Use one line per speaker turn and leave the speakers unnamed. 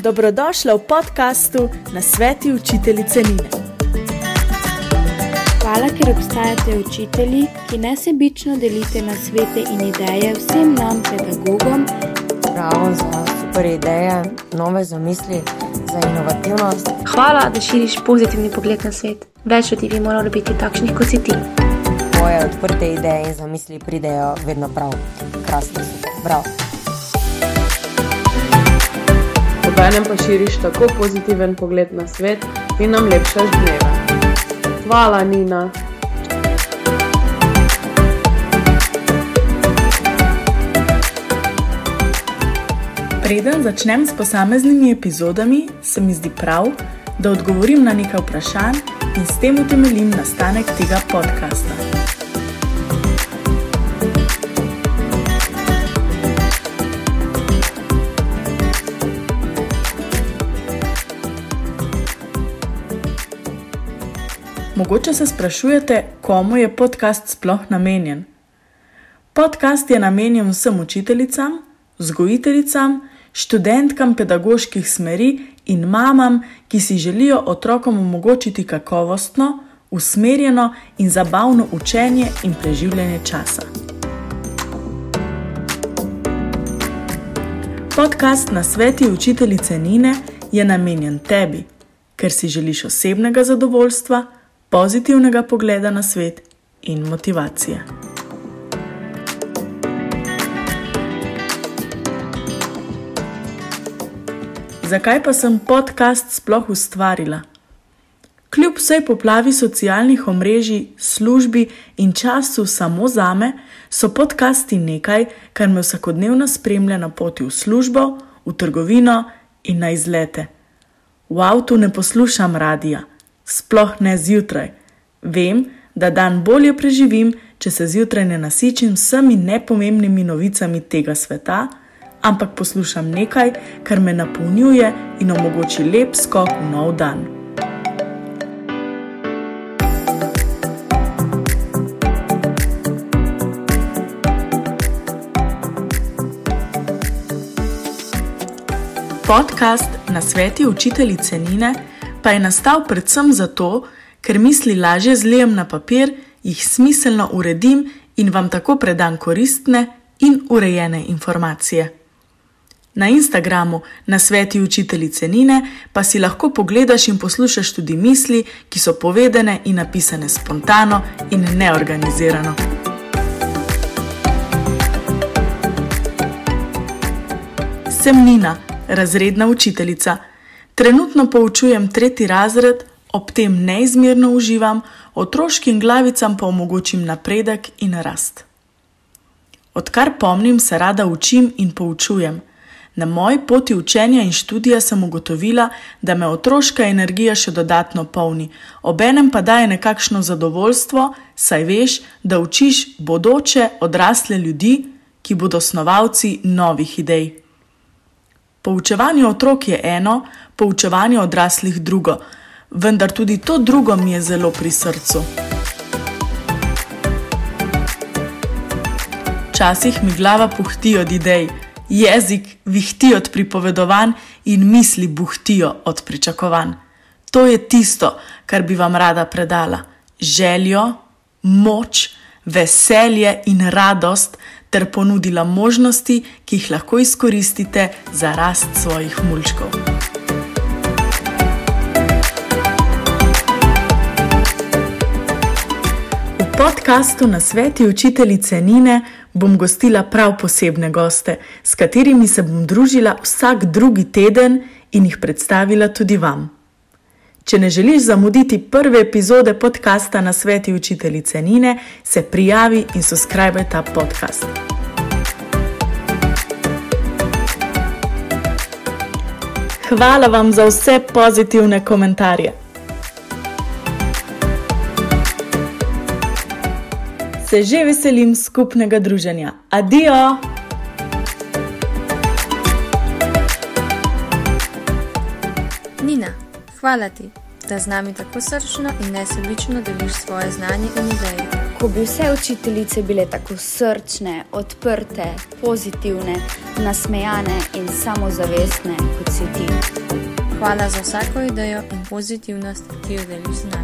Dobrodošla v podkastu na sveti učiteljice Nine.
Hvala, ker obstajate učitelji, ki nesebično delite na svete in ideje vsem nam, pedagogom.
Bravo za super ideje, nove zamisli, za inovativnost.
Hvala, da širiš pozitivni pogled na svet. Več ljudi bi moralo biti takšnih kot si ti.
Moje odprte ideje in zamisli pridejo vedno prav. Krasno, bravo.
Obenem pa širiš tako pozitiven pogled na svet in nam lepšaš dneve. Hvala, Nina.
Preden začnem s posameznimi epizodami, se mi zdi prav, da odgovorim na nekaj vprašanj in s tem utemeljim nastanek tega podcasta. Mogoče se sprašujete, komu je podcast sploh namenjen? Podcast je namenjen vsem učiteljicam, vzgojiteljicam, študentkam pedagoških smeri in mamam, ki si želijo otrokom omogočiti kakovostno, usmerjeno in zabavno učenje in preživljanje časa. Podcast na sveti učiteljice Nine je namenjen tebi, ker si želiš osebnega zadovoljstva, pozitivnega pogleda na svet in motivacije. Zakaj pa sem podcast sploh ustvarila? Kljub vsej poplavi socialnih omrežij, službi in času samo za me, so podcasti nekaj, kar me vsakodnevno spremlja na poti v službo, v trgovino in na izlete. V avtu ne poslušam radia, sploh ne zjutraj. Vem, da dan bolje preživim, če se zjutraj ne nasičim s vsemi nepomembnimi novicami tega sveta ampak poslušam nekaj, kar me napolnjuje in omogoči lep skok v nov dan. Podcast na sveti učiteljice Nine pa je nastal predvsem zato, ker misli lažje zlijem na papir, jih smiselno uredim in vam tako predam koristne in urejene informacije. Na Instagramu, na sveti učiteljice Nine, pa si lahko pogledaš in poslušaš tudi misli, ki so povedene in napisane spontano in neorganizirano. Sem Nina, razredna učiteljica. Trenutno poučujem tretji razred, ob tem neizmerno uživam, otroškim glavicam pa omogočim napredek in rast. Odkar pomnim, se rada učim in poučujem. Na moji poti učenja in študija sem ugotovila, da me otroška energija še dodatno polni, obenem pa daje nekakšno zadovoljstvo, saj veš, da učiš bodoče odrasle ljudi, ki bodo snovalci novih idej. Poučevanje otrok je eno, poučevanje odraslih drugo, vendar tudi to drugo mi je zelo pri srcu. Včasih mi glava puhti od idej jezik vihti od pripovedovanj in misli buhtijo od pričakovanj. To je tisto, kar bi vam rada predala: željo, moč, veselje in radost, ter ponudila možnosti, ki jih lahko izkoristite za rast svojih mulčkov. V podkastu na sveti učiteljice Nine bom gostila prav posebne goste, s katerimi se bom družila vsak drugi teden in jih predstavila tudi vam. Če ne želiš zamuditi prve epizode podcasta na sveti učiteljice Nine, se prijavi in subscribe ta podcast. Hvala vam za vse pozitivne komentarje. se že veselim skupnega druženja. Adijo!
Nina, hvala ti, da z nami tako srčno in nesebično deliš svoje znanje in ideje. ko bi vse učiteljice bile tako srčne, odprte, pozitivne, nasmejane in samozavestne kot si ti.
Hvala za vsako idejo in pozitivnost, ki jo deliš z nami.